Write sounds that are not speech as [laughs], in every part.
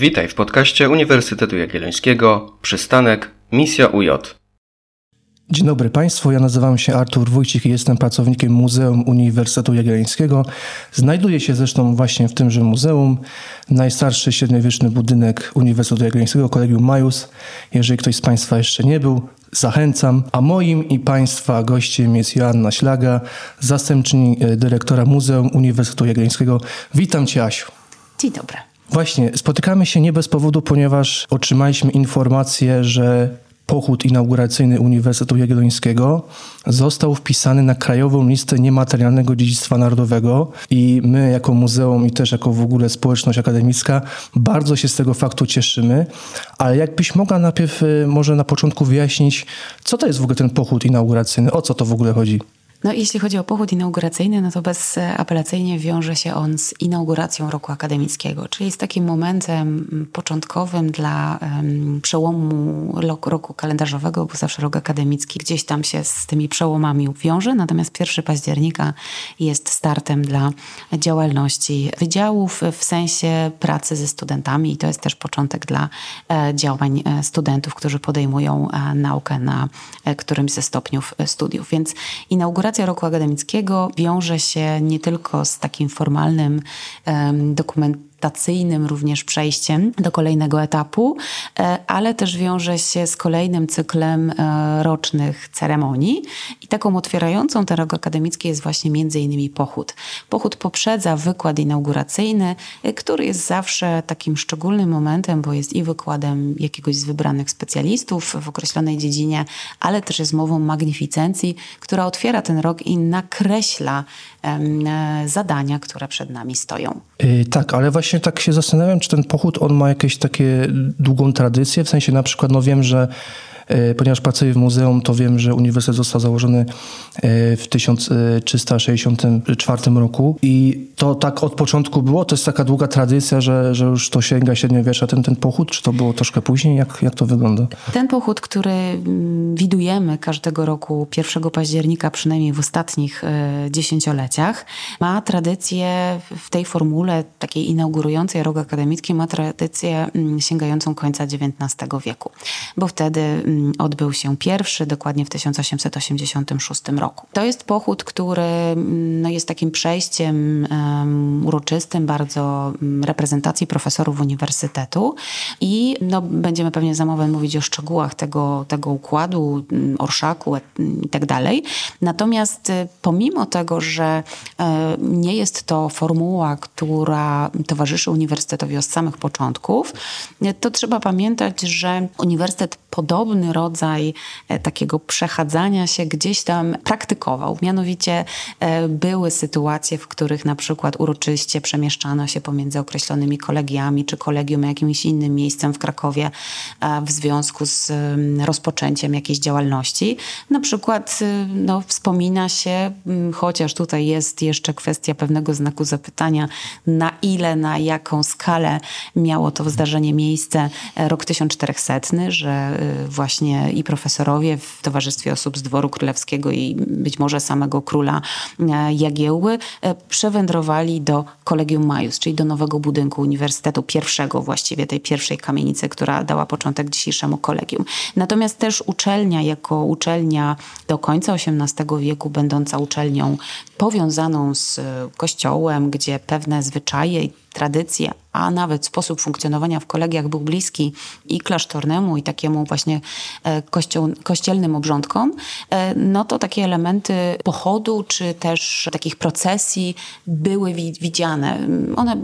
Witaj w podcaście Uniwersytetu Jagiellońskiego Przystanek Misja UJ. Dzień dobry Państwu, ja nazywam się Artur Wójcik i jestem pracownikiem Muzeum Uniwersytetu Jagiellońskiego. Znajduję się zresztą właśnie w tymże muzeum. Najstarszy średniowieczny budynek Uniwersytetu Jagiellońskiego, Kolegium Majus. Jeżeli ktoś z Państwa jeszcze nie był, zachęcam. A moim i Państwa gościem jest Joanna Ślaga, zastępczyni e, dyrektora Muzeum Uniwersytetu Jagiellońskiego. Witam Cię Asiu. Dzień dobry. Właśnie, spotykamy się nie bez powodu, ponieważ otrzymaliśmy informację, że pochód inauguracyjny Uniwersytetu Jagiellońskiego został wpisany na krajową listę niematerialnego dziedzictwa narodowego i my jako muzeum i też jako w ogóle społeczność akademicka bardzo się z tego faktu cieszymy, ale jakbyś mogła najpierw y, może na początku wyjaśnić, co to jest w ogóle ten pochód inauguracyjny, o co to w ogóle chodzi? No, jeśli chodzi o pochód inauguracyjny, no to bezapelacyjnie wiąże się on z inauguracją roku akademickiego, czyli z takim momentem początkowym dla um, przełomu roku kalendarzowego, bo zawsze rok akademicki gdzieś tam się z tymi przełomami wiąże, natomiast 1 października jest startem dla działalności wydziałów w sensie pracy ze studentami i to jest też początek dla e, działań e, studentów, którzy podejmują e, naukę na e, którymś ze stopniów e, studiów. Więc inauguracja Inauguracja roku akademickiego wiąże się nie tylko z takim formalnym um, dokumentem, adaptacyjnym również przejściem do kolejnego etapu, e, ale też wiąże się z kolejnym cyklem e, rocznych ceremonii. I taką otwierającą ten rok akademicki jest właśnie między innymi pochód. Pochód poprzedza wykład inauguracyjny, e, który jest zawsze takim szczególnym momentem, bo jest i wykładem jakiegoś z wybranych specjalistów w określonej dziedzinie, ale też jest mową magnificencji, która otwiera ten rok i nakreśla zadania, które przed nami stoją. Yy, tak, ale właśnie tak się zastanawiam, czy ten pochód on ma jakieś takie długą tradycję, w sensie na przykład, no wiem, że ponieważ pracuję w muzeum, to wiem, że uniwersytet został założony e, w 1364 roku i to tak od początku było? To jest taka długa tradycja, że, że już to sięga średniowiecza, ten, ten pochód? Czy to było troszkę później? Jak, jak to wygląda? Ten pochód, który mm, widujemy każdego roku 1 października, przynajmniej w ostatnich e, dziesięcioleciach, ma tradycję w tej formule takiej inaugurującej rok akademicki, ma tradycję mm, sięgającą końca XIX wieku, bo wtedy mm, odbył się pierwszy, dokładnie w 1886 roku. To jest pochód, który mm, no, jest takim przejściem um, uroczystym bardzo um, reprezentacji profesorów uniwersytetu i no, będziemy pewnie za moment mówić o szczegółach tego, tego układu, orszaku i tak. Natomiast y, pomimo tego, że e, nie jest to formuła, która towarzyszy uniwersytetowi od samych początków, to trzeba pamiętać, że uniwersytet podobny rodzaj e, takiego przechadzania się gdzieś tam praktykował. Mianowicie e, były sytuacje, w których na przykład uroczyście przemieszczano się pomiędzy określonymi kolegiami czy kolegium jakimś innym miejscem w Krakowie e, w związku z rozpoczęciem jakiejś działalności. Na przykład no, wspomina się, chociaż tutaj jest jeszcze kwestia pewnego znaku zapytania, na ile, na jaką skalę miało to zdarzenie miejsce rok 1400, że właśnie właśnie i profesorowie w towarzystwie osób z dworu królewskiego i być może samego króla e, Jagiełły e, przewędrowali do Kolegium Majus, czyli do nowego budynku uniwersytetu, pierwszego właściwie, tej pierwszej kamienicy, która dała początek dzisiejszemu kolegium. Natomiast też uczelnia jako uczelnia do końca XVIII wieku, będąca uczelnią powiązaną z kościołem, gdzie pewne zwyczaje tradycje, a nawet sposób funkcjonowania w kolegiach był bliski i klasztornemu, i takiemu właśnie e, kościoł, kościelnym obrządkom, e, no to takie elementy pochodu, czy też takich procesji były widziane. One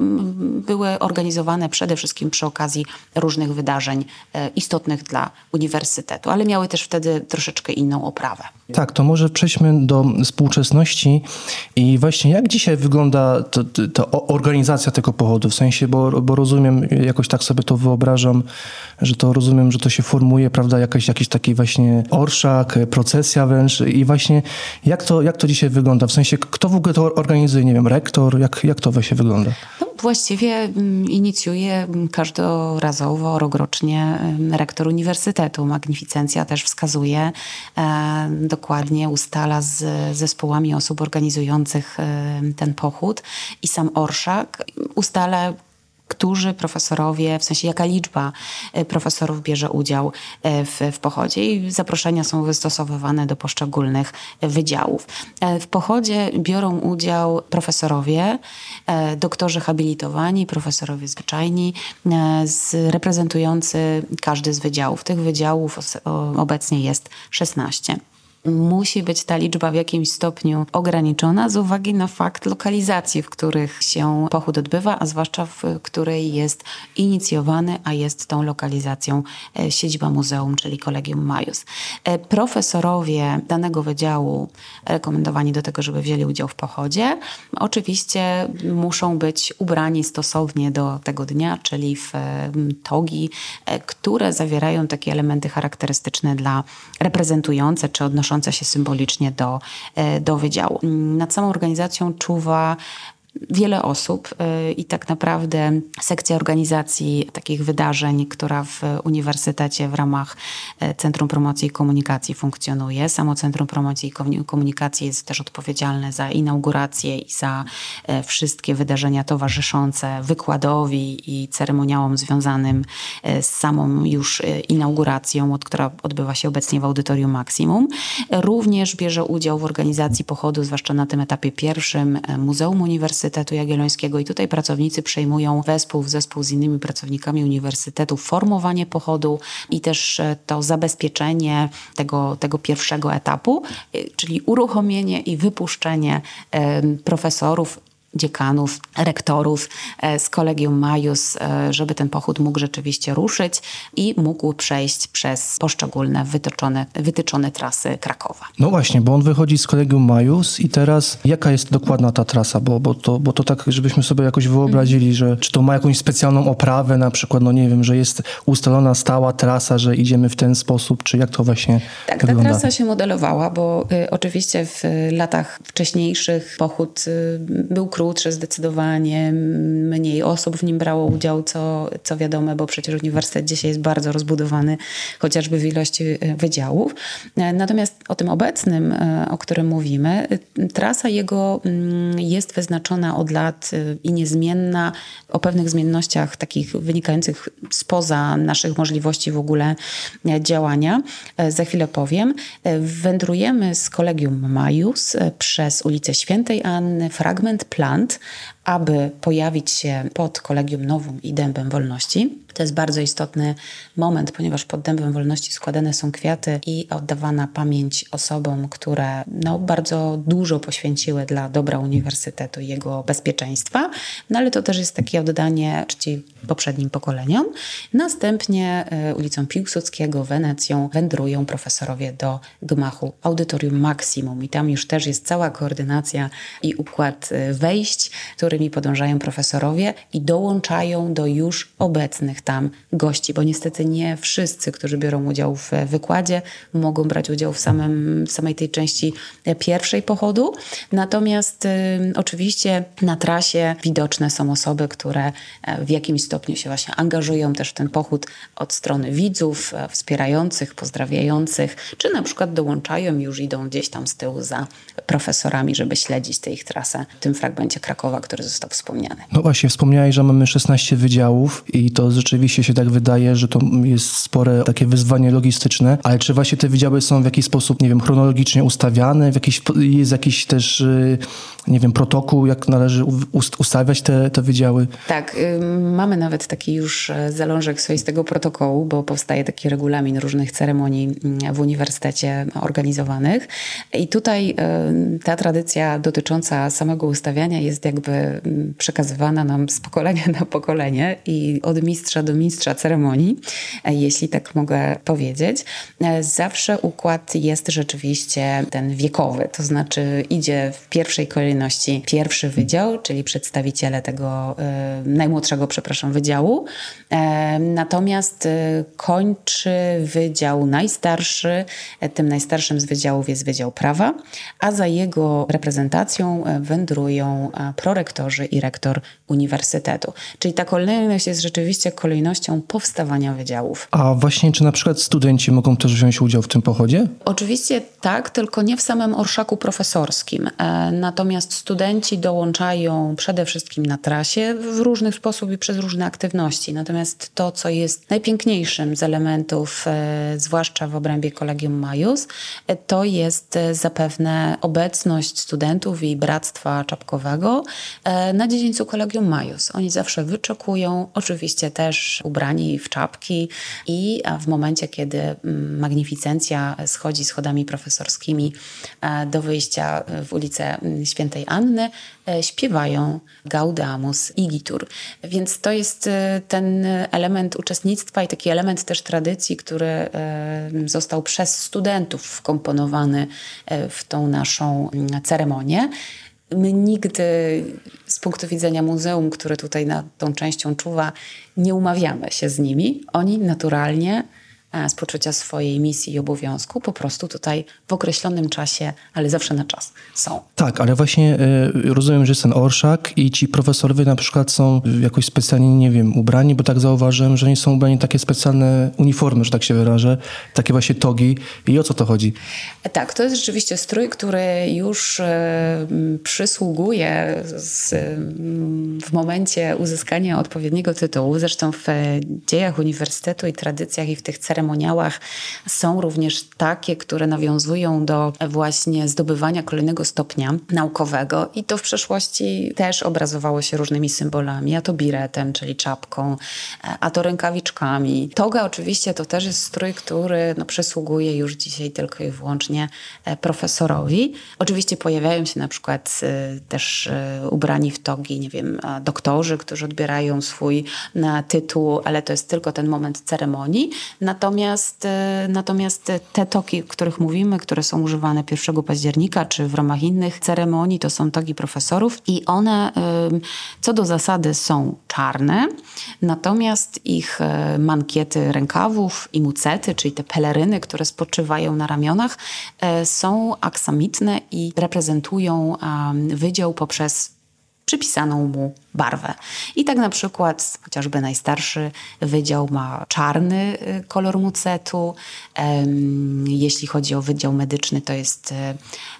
były organizowane przede wszystkim przy okazji różnych wydarzeń e, istotnych dla uniwersytetu, ale miały też wtedy troszeczkę inną oprawę. Tak, to może przejdźmy do współczesności i właśnie jak dzisiaj wygląda ta organizacja tego pochodu, w sensie, bo, bo rozumiem, jakoś tak sobie to wyobrażam, że to rozumiem, że to się formuje, prawda, jakaś, jakiś taki właśnie orszak, procesja wręcz. I właśnie jak to, jak to dzisiaj wygląda, w sensie kto w ogóle to organizuje, nie wiem, rektor, jak, jak to właśnie wygląda? Właściwie mm, inicjuje każdorazowo, rokrocznie mm, rektor uniwersytetu. Magnificencja też wskazuje, e, dokładnie ustala z zespołami osób organizujących e, ten pochód i sam orszak ustala którzy profesorowie, w sensie jaka liczba profesorów bierze udział w, w pochodzie i zaproszenia są wystosowywane do poszczególnych wydziałów. W pochodzie biorą udział profesorowie, doktorzy habilitowani, profesorowie zwyczajni, reprezentujący każdy z wydziałów. Tych wydziałów obecnie jest 16 musi być ta liczba w jakimś stopniu ograniczona z uwagi na fakt lokalizacji, w których się pochód odbywa, a zwłaszcza w której jest inicjowany, a jest tą lokalizacją e, siedziba muzeum, czyli Kolegium Majus. E, profesorowie danego wydziału rekomendowani do tego, żeby wzięli udział w pochodzie, oczywiście muszą być ubrani stosownie do tego dnia, czyli w togi, e, które zawierają takie elementy charakterystyczne dla reprezentujące czy odnoszące odnoszące się symbolicznie do, e, do wydziału. Nad samą organizacją czuwa wiele osób y, i tak naprawdę sekcja organizacji takich wydarzeń, która w uniwersytecie w ramach y, Centrum Promocji i Komunikacji funkcjonuje. Samo Centrum Promocji i Komunikacji jest też odpowiedzialne za inaugurację i za y, wszystkie wydarzenia towarzyszące wykładowi i ceremoniałom związanym z samą już inauguracją, od która odbywa się obecnie w Audytorium Maksimum. Również bierze udział w organizacji pochodu, zwłaszcza na tym etapie pierwszym, Muzeum Uniwersytetu Uniwersytetu Jagiellońskiego. I tutaj pracownicy przejmują wespół w zespół z innymi pracownikami uniwersytetu, formowanie pochodu i też e, to zabezpieczenie tego, tego pierwszego etapu, e, czyli uruchomienie i wypuszczenie profesorów dziekanów, rektorów e, z Kolegium Majus, e, żeby ten pochód mógł rzeczywiście ruszyć i mógł przejść przez poszczególne wytyczone, wytyczone trasy Krakowa. No właśnie, bo on wychodzi z Kolegium Majus i teraz jaka jest dokładna ta trasa? Bo, bo, to, bo to tak, żebyśmy sobie jakoś wyobrazili, że czy to ma jakąś specjalną oprawę, na przykład, no nie wiem, że jest ustalona stała trasa, że idziemy w ten sposób, czy jak to właśnie tak, wygląda? Ta trasa się modelowała, bo y, oczywiście w latach wcześniejszych pochód y, był krótki, krótsze zdecydowanie, mniej osób w nim brało udział, co, co wiadome, bo przecież uniwersytet dzisiaj jest bardzo rozbudowany, chociażby w ilości e, wydziałów. E, natomiast o tym obecnym, e, o którym mówimy, trasa jego mm, jest wyznaczona od lat i niezmienna, o pewnych zmiennościach takich wynikających spoza naszych możliwości w ogóle działania. Za chwilę powiem. Wędrujemy z Kolegium Majus przez ulicę Świętej Anny, fragment plan aby pojawić się pod Kolegium Nowum i Dębem Wolności. To jest bardzo istotny moment, ponieważ pod Dębem Wolności składane są kwiaty i oddawana pamięć osobom, które no, bardzo dużo poświęciły dla dobra uniwersytetu i jego bezpieczeństwa. No ale to też jest takie oddanie czci poprzednim pokoleniom. Następnie y, ulicą Piłsudskiego, Wenecją wędrują profesorowie do gmachu Audytorium Maximum i tam już też jest cała koordynacja i układ y, wejść, którymi podążają profesorowie i dołączają do już obecnych tam gości, bo niestety nie wszyscy, którzy biorą udział w wykładzie, mogą brać udział w, samym, w samej tej części pierwszej pochodu. Natomiast y, oczywiście na trasie widoczne są osoby, które e, w jakimś stopniu się właśnie angażują też w ten pochód od strony widzów, e, wspierających, pozdrawiających, czy na przykład dołączają już idą gdzieś tam z tyłu za profesorami, żeby śledzić tę ich trasę w tym fragmencie Krakowa, który został wspomniany. No właśnie, wspomniałeś, że mamy 16 wydziałów i to rzeczywiście rzeczywiście się tak wydaje, że to jest spore takie wyzwanie logistyczne, ale czy właśnie te wydziały są w jakiś sposób, nie wiem, chronologicznie ustawiane, w jakiś, jest jakiś też, y, nie wiem, protokół, jak należy ustawiać te, te wydziały? Tak, mamy nawet taki już e, zalążek swoistego protokołu, bo powstaje taki regulamin różnych ceremonii w uniwersytecie organizowanych i tutaj ta tradycja dotycząca samego ustawiania jest jakby przekazywana nam z pokolenia na pokolenie i od mistrza do mistrza ceremonii, e, jeśli tak mogę powiedzieć. E, zawsze układ jest rzeczywiście ten wiekowy, to znaczy idzie w pierwszej kolejności pierwszy wydział, czyli przedstawiciele tego e, najmłodszego, przepraszam, wydziału. Natomiast kończy wydział najstarszy. Tym najstarszym z wydziałów jest Wydział Prawa, a za jego reprezentacją wędrują prorektorzy i rektor uniwersytetu. Czyli ta kolejność jest rzeczywiście kolejnością kolejnością powstawania wydziałów. A właśnie, czy na przykład studenci mogą też wziąć udział w tym pochodzie? Oczywiście tak, tylko nie w samym orszaku profesorskim. E, natomiast studenci dołączają przede wszystkim na trasie w różny sposób i przez różne aktywności. Natomiast to, co jest najpiękniejszym z elementów, e, zwłaszcza w obrębie Kolegium Majus, e, to jest zapewne obecność studentów i Bractwa Czapkowego na dziedzińcu Kolegium Majus. Oni zawsze wyczekują, oczywiście też ubrani w czapki i w momencie, kiedy mm, magnificencja schodzi schodami profesorskimi do wyjścia w ulicę mm, Świętej Anny, e, śpiewają Gaudamus Igitur. Więc to jest e, ten element uczestnictwa i taki element też tradycji, który e, został przez studentów wkomponowany w tą naszą mm, ceremonię. My nigdy z punktu widzenia muzeum, które tutaj nad tą częścią czuwa, nie umawiamy się z nimi. Oni naturalnie z poczucia swojej misji i obowiązku, po prostu tutaj w określonym czasie, ale zawsze na czas są. Tak, ale właśnie y, rozumiem, że jest ten orszak i ci profesorowie na przykład są jakoś specjalnie, nie wiem, ubrani, bo tak zauważyłem, że nie są ubrani takie specjalne uniformy, że tak się wyrażę, takie właśnie togi. I o co to chodzi? E, tak, to jest rzeczywiście strój, który już y, przysługuje z, y, w momencie uzyskania odpowiedniego tytułu. Zresztą w dziejach uniwersytetu i tradycjach i w tych ceremoniach ceremoniałach są również takie, które nawiązują do właśnie zdobywania kolejnego stopnia naukowego i to w przeszłości też obrazowało się różnymi symbolami, a to biretem, czyli czapką, a to rękawiczkami. Toga oczywiście to też jest strój, który no, przysługuje już dzisiaj tylko i wyłącznie e, profesorowi. Oczywiście pojawiają się na przykład e, też e, ubrani w togi, nie wiem, doktorzy, którzy odbierają swój tytuł, ale to jest tylko ten moment ceremonii. Natomiast Natomiast, e, natomiast te toki, o których mówimy, które są używane 1 października czy w ramach innych ceremonii, to są toki profesorów i one co do zasady są czarne, natomiast ich e, mankiety rękawów i mucety, czyli te peleryny, które spoczywają na ramionach, e, są aksamitne i reprezentują wydział poprzez przypisaną mu barwę. I tak na przykład chociażby najstarszy wydział ma czarny y, kolor mucetu. Jeśli chodzi o wydział medyczny, to jest, y,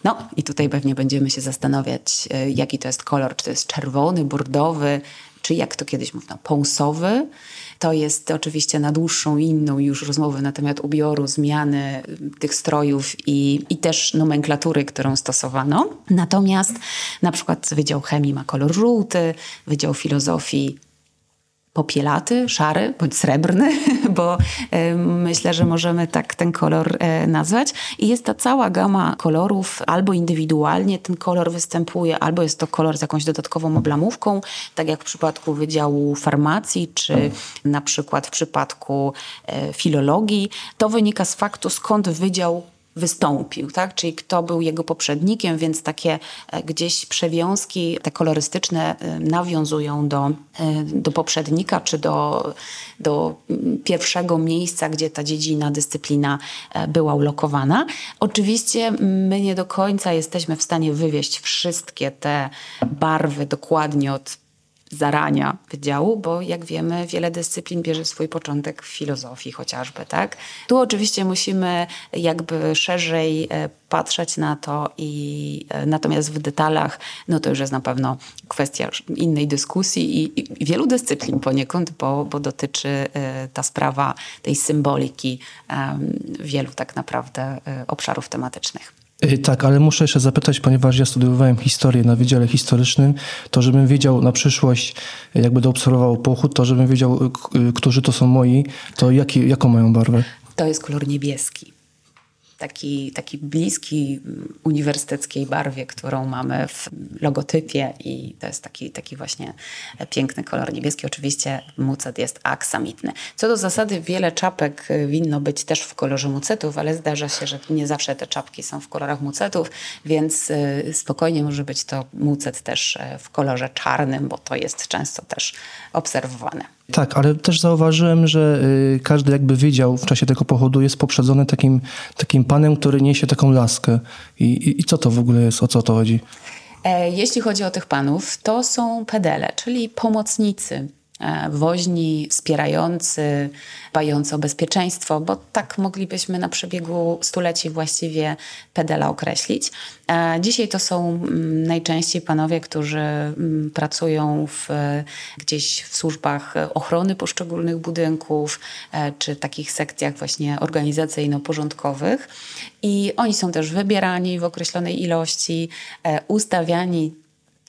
no i tutaj pewnie będziemy się zastanawiać, y, jaki to jest kolor, czy to jest czerwony, burdowy, czy jak to kiedyś mówiono, pąsowy. To jest oczywiście na dłuższą inną już rozmowę na temat ubioru, zmiany tych strojów i, i też nomenklatury, którą stosowano. Natomiast na przykład Wydział Chemii ma kolor żółty, Wydział Filozofii popielaty, szary bądź srebrny, [laughs] bo e, myślę, że możemy tak ten kolor e, nazwać. I jest ta cała gama kolorów, albo indywidualnie ten kolor występuje, albo jest to kolor z jakąś dodatkową oblamówką, tak jak w przypadku Wydziału Farmacji, czy na przykład w przypadku e, filologii. To wynika z faktu, skąd wydział wystąpił, tak? czyli kto był jego poprzednikiem, więc takie e, gdzieś przewiązki, te kolorystyczne e, nawiązują do, e, do poprzednika, czy do, do pierwszego miejsca, gdzie ta dziedzina, dyscyplina była ulokowana. Oczywiście my nie do końca jesteśmy w stanie wywieźć wszystkie te barwy dokładnie od zarania wydziału, bo jak wiemy, wiele dyscyplin bierze swój początek w filozofii chociażby, tak? Tu oczywiście musimy jakby szerzej e, patrzeć na to i e, natomiast w detalach, no to już jest na pewno kwestia innej dyskusji i, i wielu dyscyplin poniekąd, bo, bo dotyczy e, ta sprawa tej symboliki wielu tak naprawdę obszarów tematycznych. Y, tak, ale muszę jeszcze zapytać, ponieważ ja studiowałem historię na Wydziale Historycznym, to żebym wiedział na przyszłość, jak będę obserwował pochód, to żebym wiedział, którzy to są moi, to jaki, jaką mają barwę? To jest kolor niebieski taki, taki bliski uniwersyteckiej barwie, którą mamy w logotypie i to jest taki, taki właśnie piękny kolor niebieski. Oczywiście mucet jest aksamitny. Co do zasady wiele czapek winno być też w kolorze mucetów, ale zdarza się, że nie zawsze te czapki są w kolorach mucetów, więc y, spokojnie może być to mucet też e, w kolorze czarnym, bo to jest często też obserwowane. Tak, ale też zauważyłem, że y, każdy jakby wydział w czasie tego pochodu jest poprzedzony takim, takim panem, który niesie taką laskę. I, i, I co to w ogóle jest? O co to chodzi? E, jeśli chodzi o tych panów, to są pedele, czyli pomocnicy woźni, wspierający, dbający o bezpieczeństwo, bo tak moglibyśmy na przebiegu stuleci właściwie pedela określić. E, dzisiaj to są mm, najczęściej panowie, którzy mm, pracują w, gdzieś w służbach ochrony poszczególnych budynków, czy takich sekcjach właśnie organizacyjno-porządkowych. I oni są też wybierani w określonej ilości, ustawiani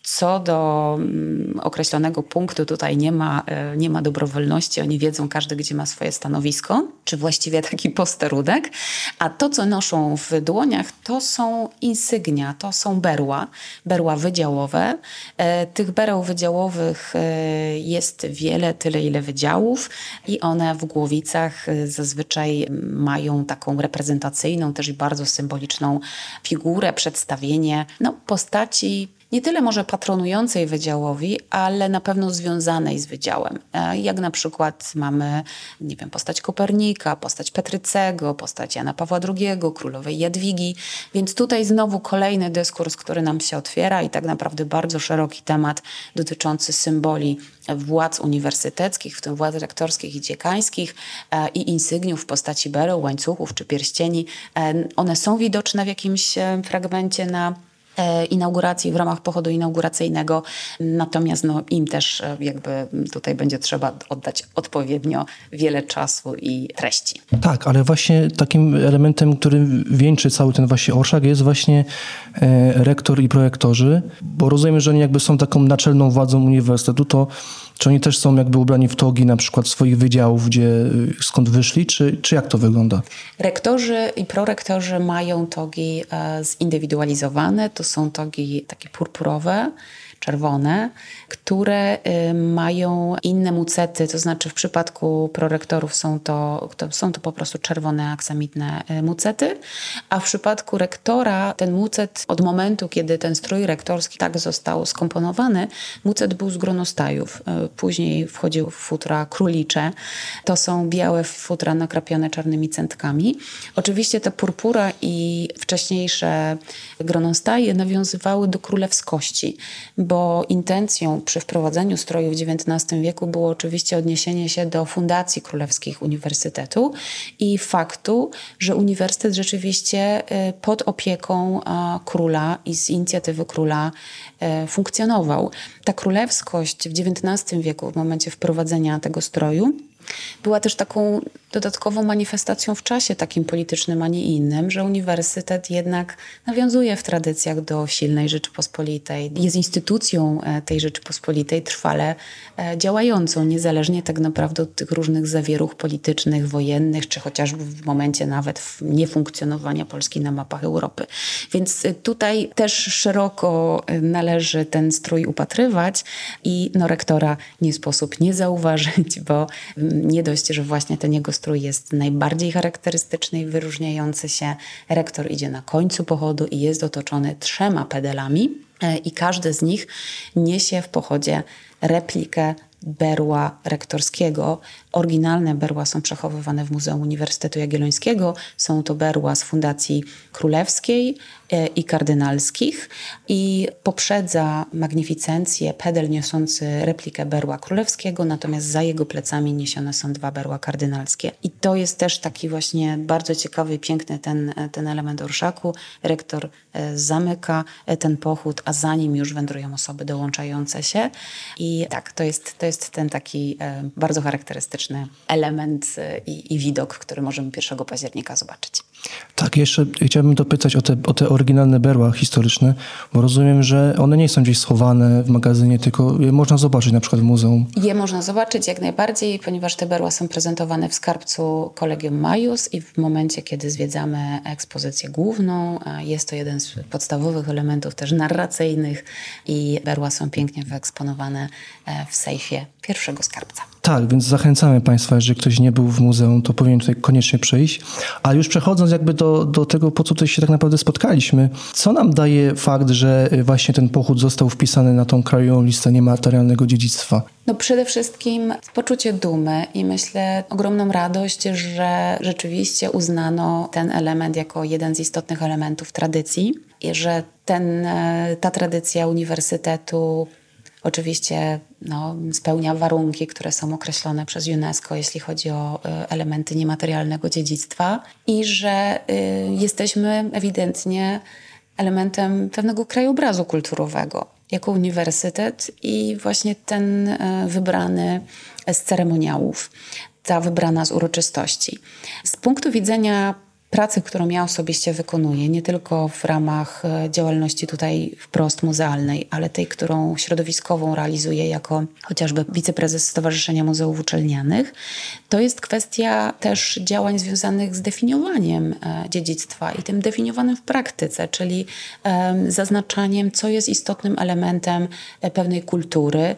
co do mm, określonego punktu tutaj nie ma, e, nie ma dobrowolności. Oni wiedzą każdy, gdzie ma swoje stanowisko, czy właściwie taki posterudek. A to, co noszą w dłoniach, to są insygnia, to są berła, berła wydziałowe. E, tych bereł wydziałowych e, jest wiele, tyle ile wydziałów i one w głowicach zazwyczaj mają taką reprezentacyjną, też i bardzo symboliczną figurę, przedstawienie no, postaci nie tyle może patronującej wydziałowi, ale na pewno związanej z wydziałem. E, jak na przykład mamy, nie wiem, postać Kopernika, postać Petrycego, postać Jana Pawła II, królowej Jadwigi. Więc tutaj znowu kolejny dyskurs, który nam się otwiera i tak naprawdę bardzo szeroki temat dotyczący symboli władz uniwersyteckich, w tym władz rektorskich i dziekańskich e, i insygniów w postaci bereł, łańcuchów czy pierścieni. E, one są widoczne w jakimś fragmencie na inauguracji, w ramach pochodu inauguracyjnego. Natomiast no, im też e, jakby tutaj będzie trzeba oddać odpowiednio wiele czasu i treści. Tak, ale właśnie takim elementem, który wieńczy cały ten właśnie orszak jest właśnie e, rektor i projektorzy, bo rozumiem, że oni jakby są taką naczelną władzą uniwersytetu, to czy oni też są jakby ubrani w togi na przykład swoich wydziałów, gdzie skąd wyszli, czy, czy jak to wygląda? Rektorzy i prorektorzy mają togi zindywidualizowane, to są togi takie purpurowe, czerwone, które y, mają inne mucety, to znaczy w przypadku prorektorów są to, to, są to po prostu czerwone aksamitne y, mucety, a w przypadku rektora ten mucet od momentu, kiedy ten strój rektorski tak został skomponowany, mucet był z gronostajów. Y, później wchodził w futra królicze. To są białe futra nakrapione czarnymi centkami. Oczywiście ta purpura i wcześniejsze gronostaje nawiązywały do królewskości, bo intencją przy wprowadzeniu stroju w XIX wieku było oczywiście odniesienie się do fundacji królewskich uniwersytetu i faktu, że uniwersytet rzeczywiście y, pod opieką króla i z inicjatywy króla y, funkcjonował. Ta królewskość w XIX wieku, w momencie wprowadzenia tego stroju, była też taką dodatkową manifestacją w czasie takim politycznym, a nie innym, że uniwersytet jednak nawiązuje w tradycjach do silnej Rzeczypospolitej. Jest instytucją e, tej Rzeczypospolitej trwale e, działającą, niezależnie tak naprawdę od tych różnych zawieruch politycznych, wojennych, czy chociażby w momencie nawet niefunkcjonowania Polski na mapach Europy. Więc e, tutaj też szeroko należy ten strój upatrywać i no, rektora nie sposób nie zauważyć, bo nie dość, że właśnie ten jego strój jest najbardziej charakterystyczny i wyróżniający się. Rektor idzie na końcu pochodu i jest otoczony trzema pedalami e, i każdy z nich niesie w pochodzie replikę berła rektorskiego. Oryginalne berła są przechowywane w Muzeum Uniwersytetu Jagiellońskiego. Są to berła z Fundacji Królewskiej e, i kardynalskich i poprzedza magnificencję pedel niosący replikę berła królewskiego, natomiast za jego plecami niesione są dwa berła kardynalskie. I to jest też taki właśnie bardzo ciekawy piękny ten, ten element orszaku. Rektor e, zamyka e, ten pochód, a za nim już wędrują osoby dołączające się. I tak, to jest, to jest ten taki bardzo charakterystyczny element i, i widok, który możemy 1 października zobaczyć. Tak, jeszcze chciałbym dopytać o te, o te oryginalne berła historyczne, bo rozumiem, że one nie są gdzieś schowane w magazynie, tylko je można zobaczyć na przykład w muzeum. Je można zobaczyć jak najbardziej, ponieważ te berła są prezentowane w skarbcu Kolegium Majus i w momencie, kiedy zwiedzamy ekspozycję główną, jest to jeden z podstawowych elementów też narracyjnych i berła są pięknie wyeksponowane e, w sejfie pierwszego skarbca. Tak, więc zachęcamy Państwa, jeżeli ktoś nie był w muzeum, to powinien tutaj koniecznie przyjść. A już przechodząc jakby do, do tego, po co tutaj się tak naprawdę spotkaliśmy, co nam daje fakt, że właśnie ten pochód został wpisany na tą krajową listę niematerialnego dziedzictwa? No przede wszystkim poczucie dumy i myślę ogromną radość, że rzeczywiście uznano ten element jako jeden z istotnych elementów tradycji i że ten, e, ta tradycja uniwersytetu oczywiście no, spełnia warunki, które są określone przez UNESCO, jeśli chodzi o y, elementy niematerialnego dziedzictwa i że y, jesteśmy ewidentnie elementem pewnego krajobrazu kulturowego jako uniwersytet i właśnie ten y, wybrany z ceremoniałów, ta wybrana z uroczystości. Z punktu widzenia pracy, którą ja osobiście wykonuję, nie tylko w ramach e, działalności tutaj wprost muzealnej, ale tej, którą środowiskową realizuję jako chociażby wiceprezes Stowarzyszenia Muzeów Uczelnianych, to jest kwestia też działań związanych z definiowaniem e, dziedzictwa i tym definiowanym w praktyce, czyli zaznaczaniem, co jest istotnym elementem e, pewnej kultury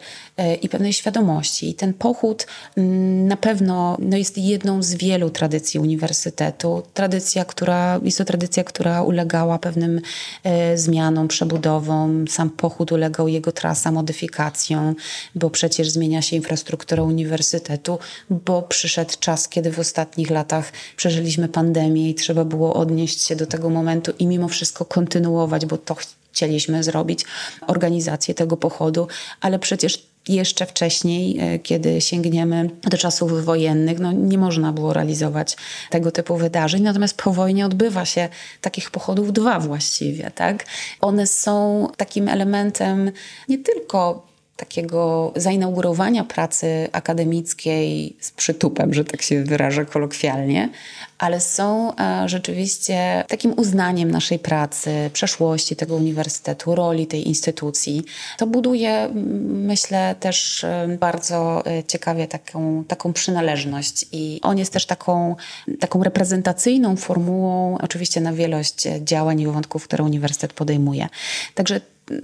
i pewnej świadomości. I ten pochód mm, na pewno no jest jedną z wielu tradycji uniwersytetu. Tradycji tradycja, która, jest to tradycja, która ulegała pewnym e, zmianom, przebudowom. Sam pochód ulegał jego trasa modyfikacją, bo przecież zmienia się infrastruktura uniwersytetu, bo przyszedł czas, kiedy w ostatnich latach przeżyliśmy pandemię i trzeba było odnieść się do tego momentu i mimo wszystko kontynuować, bo to chcieliśmy zrobić, organizację tego pochodu, ale przecież jeszcze wcześniej, e, kiedy sięgniemy do czasów wojennych, no nie można było realizować tego typu wydarzeń. Natomiast po wojnie odbywa się takich pochodów dwa właściwie. Tak? One są takim elementem nie tylko takiego zainaugurowania pracy akademickiej z przytupem, że tak się wyrażę kolokwialnie, ale są e, rzeczywiście takim uznaniem naszej pracy, przeszłości tego uniwersytetu, roli tej instytucji. To buduje, myślę, też e, bardzo e, ciekawie taką, taką przynależność i on jest też taką, taką reprezentacyjną formułą, oczywiście na wielość działań i wątków, które uniwersytet podejmuje. Także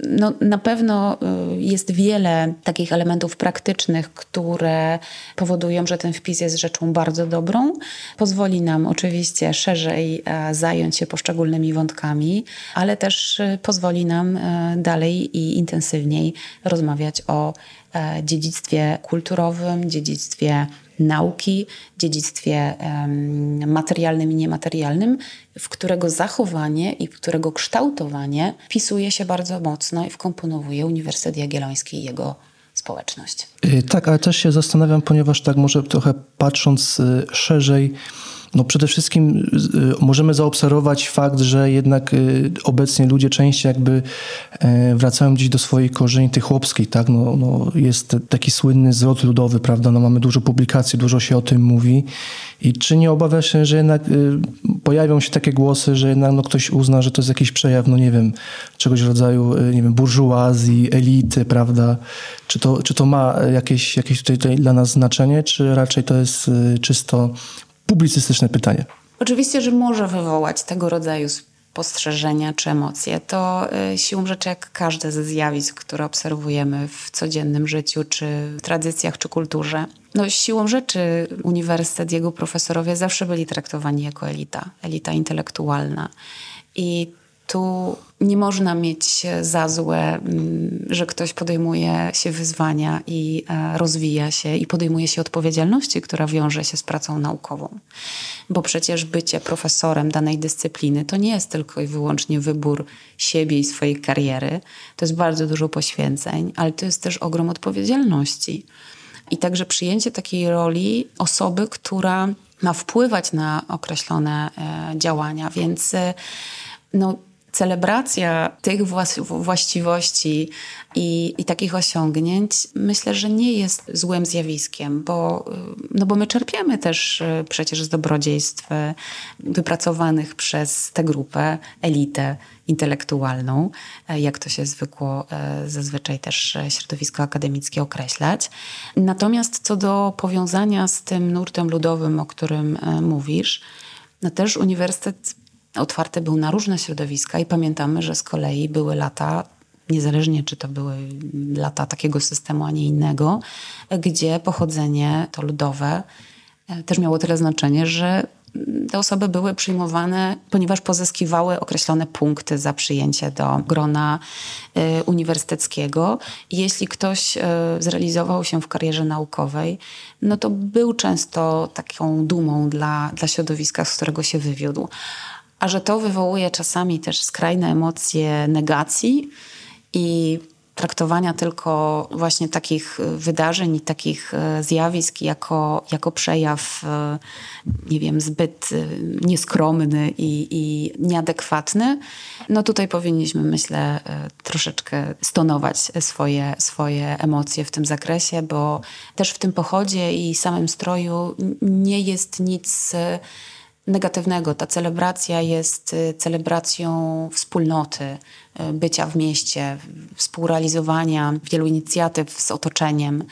no, na pewno y, jest wiele takich elementów praktycznych, które powodują, że ten wpis jest rzeczą bardzo dobrą. Pozwoli nam oczywiście szerzej e, zająć się poszczególnymi wątkami, ale też y, pozwoli nam e, dalej i intensywniej rozmawiać o e, dziedzictwie kulturowym, dziedzictwie nauki, dziedzictwie materialnym i niematerialnym, w którego zachowanie i w którego kształtowanie wpisuje się bardzo mocno i wkomponowuje Uniwersytet Jagielloński i jego społeczność. Y, tak, ale też się zastanawiam, ponieważ tak może trochę patrząc y, szerzej, no przede wszystkim y, możemy zaobserwować fakt, że jednak y, obecnie ludzie częściej jakby e, wracają gdzieś do swojej korzeni tej chłopskiej, tak? No, no jest taki słynny zwrot ludowy, prawda? No mamy dużo publikacji, dużo się o tym mówi. I czy nie obawia się, że jednak y, pojawią się takie głosy, że jednak no, ktoś uzna, że to jest jakiś przejaw, no nie wiem, czegoś rodzaju, nie wiem, burżuazji, elity, prawda? Czy to, czy to ma jakieś, jakieś tutaj, tutaj dla nas znaczenie, czy raczej to jest czysto publicystyczne pytanie. Oczywiście, że może wywołać tego rodzaju spostrzeżenia czy emocje. To y, siłą rzeczy jak każde ze zjawisk, które obserwujemy w codziennym życiu, czy w tradycjach, czy kulturze. No, siłą rzeczy uniwersytet, jego profesorowie zawsze byli traktowani jako elita, elita intelektualna. I tu nie można mieć za złe, mm, że ktoś podejmuje się wyzwania i e, rozwija się i podejmuje się odpowiedzialności, która wiąże się z pracą naukową. Bo przecież bycie profesorem danej dyscypliny to nie jest tylko i wyłącznie wybór siebie i swojej kariery. To jest bardzo dużo poświęceń, ale to jest też ogrom odpowiedzialności. I także przyjęcie takiej roli osoby, która ma wpływać na określone e, działania, więc e, no, celebracja tych właściwości i, i, takich osiągnięć myślę, że nie jest złym zjawiskiem, bo, no bo my czerpiemy też e, przecież z dobrodziejstw e, wypracowanych przez tę grupę, elitę intelektualną, jak to się zwykło zazwyczaj też środowisko akademickie określać. Natomiast co do powiązania z tym nurtem ludowym, o którym mówisz, no też uniwersytet otwarty był na różne środowiska i pamiętamy, że z kolei były lata, niezależnie czy to były lata takiego systemu, a nie innego, gdzie pochodzenie to ludowe e, też miało tyle znaczenie, że te osoby były przyjmowane, ponieważ pozyskiwały określone punkty za przyjęcie do grona y, uniwersyteckiego. Jeśli ktoś y, zrealizował się w karierze naukowej, no to był często taką dumą dla, dla środowiska, z którego się wywiódł a że to wywołuje czasami też skrajne emocje negacji i traktowania tylko właśnie takich wydarzeń i takich e, zjawisk jako, jako przejaw, e, nie wiem, zbyt e, nieskromny i, i nieadekwatny, no tutaj powinniśmy, myślę, troszeczkę stonować swoje, swoje emocje w tym zakresie, bo też w tym pochodzie i samym stroju nie jest nic negatywnego. Ta celebracja jest y, celebracją wspólnoty, bycia w mieście, współrealizowania wielu inicjatyw z otoczeniem.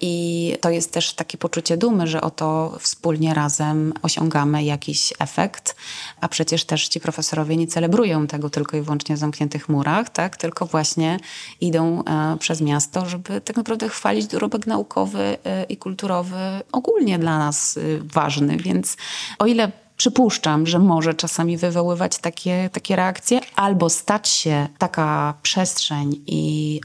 I to jest też takie poczucie dumy, że oto wspólnie razem osiągamy jakiś efekt, a przecież też ci profesorowie nie celebrują tego tylko i wyłącznie w zamkniętych murach, tak? tylko właśnie idą e, przez miasto, żeby tak naprawdę chwalić dorobek naukowy e, i kulturowy ogólnie dla nas ważny. Więc o ile przypuszczam, że może czasami wywoływać takie, takie reakcje, albo stać się taka przestrzeń i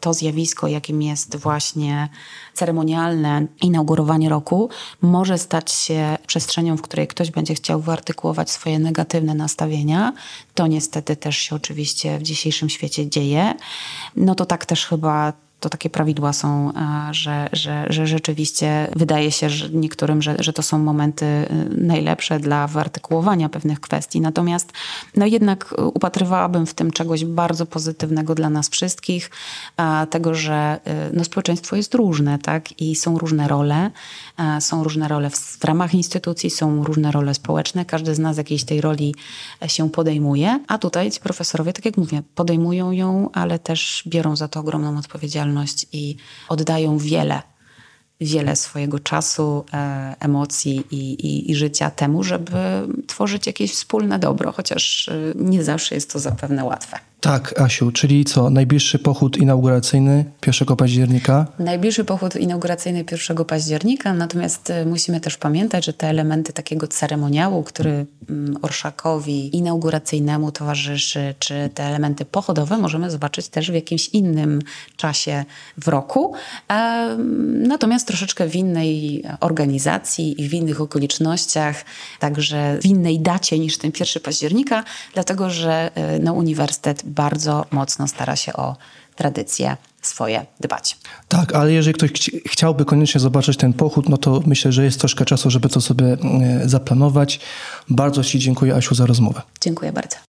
to zjawisko, jakim jest właśnie ceremonialne inaugurowanie roku, może stać się przestrzenią, w której ktoś będzie chciał wyartykułować swoje negatywne nastawienia. To niestety też się oczywiście w dzisiejszym świecie dzieje. No to tak też chyba to takie prawidła są, e, że, że, że rzeczywiście wydaje się że niektórym, że, że to są momenty e, najlepsze dla wyartykułowania pewnych kwestii. Natomiast no jednak upatrywałabym w tym czegoś bardzo pozytywnego dla nas wszystkich, tego, że e, no, społeczeństwo jest różne, tak? I są różne role, są różne role w, ramach instytucji, są różne role społeczne. Każdy z nas jakiejś tej roli się podejmuje, a tutaj ci profesorowie, tak jak mówię, podejmują ją, ale też biorą za to ogromną odpowiedzialność i oddają wiele, wiele swojego czasu, e, emocji i, i, i, życia temu, żeby tworzyć jakieś wspólne dobro, chociaż e, nie zawsze jest to zapewne łatwe. Tak, Asiu, czyli co? Najbliższy pochód inauguracyjny 1 października? Najbliższy pochód inauguracyjny 1 października, natomiast e, musimy też pamiętać, że te elementy takiego ceremoniału, który mm, orszakowi inauguracyjnemu towarzyszy, czy te elementy pochodowe możemy zobaczyć też w jakimś innym czasie w roku, natomiast troszeczkę w innej organizacji i w innych okolicznościach, także w innej dacie niż ten 1 października, dlatego że e, no, uniwersytet bardzo mocno stara się o tradycje swoje dbać. Tak, ale jeżeli ktoś chciałby koniecznie zobaczyć ten pochód, no to myślę, że jest troszkę czasu, żeby to sobie e, zaplanować. Bardzo Ci dziękuję, Asiu, za rozmowę. Dziękuję bardzo.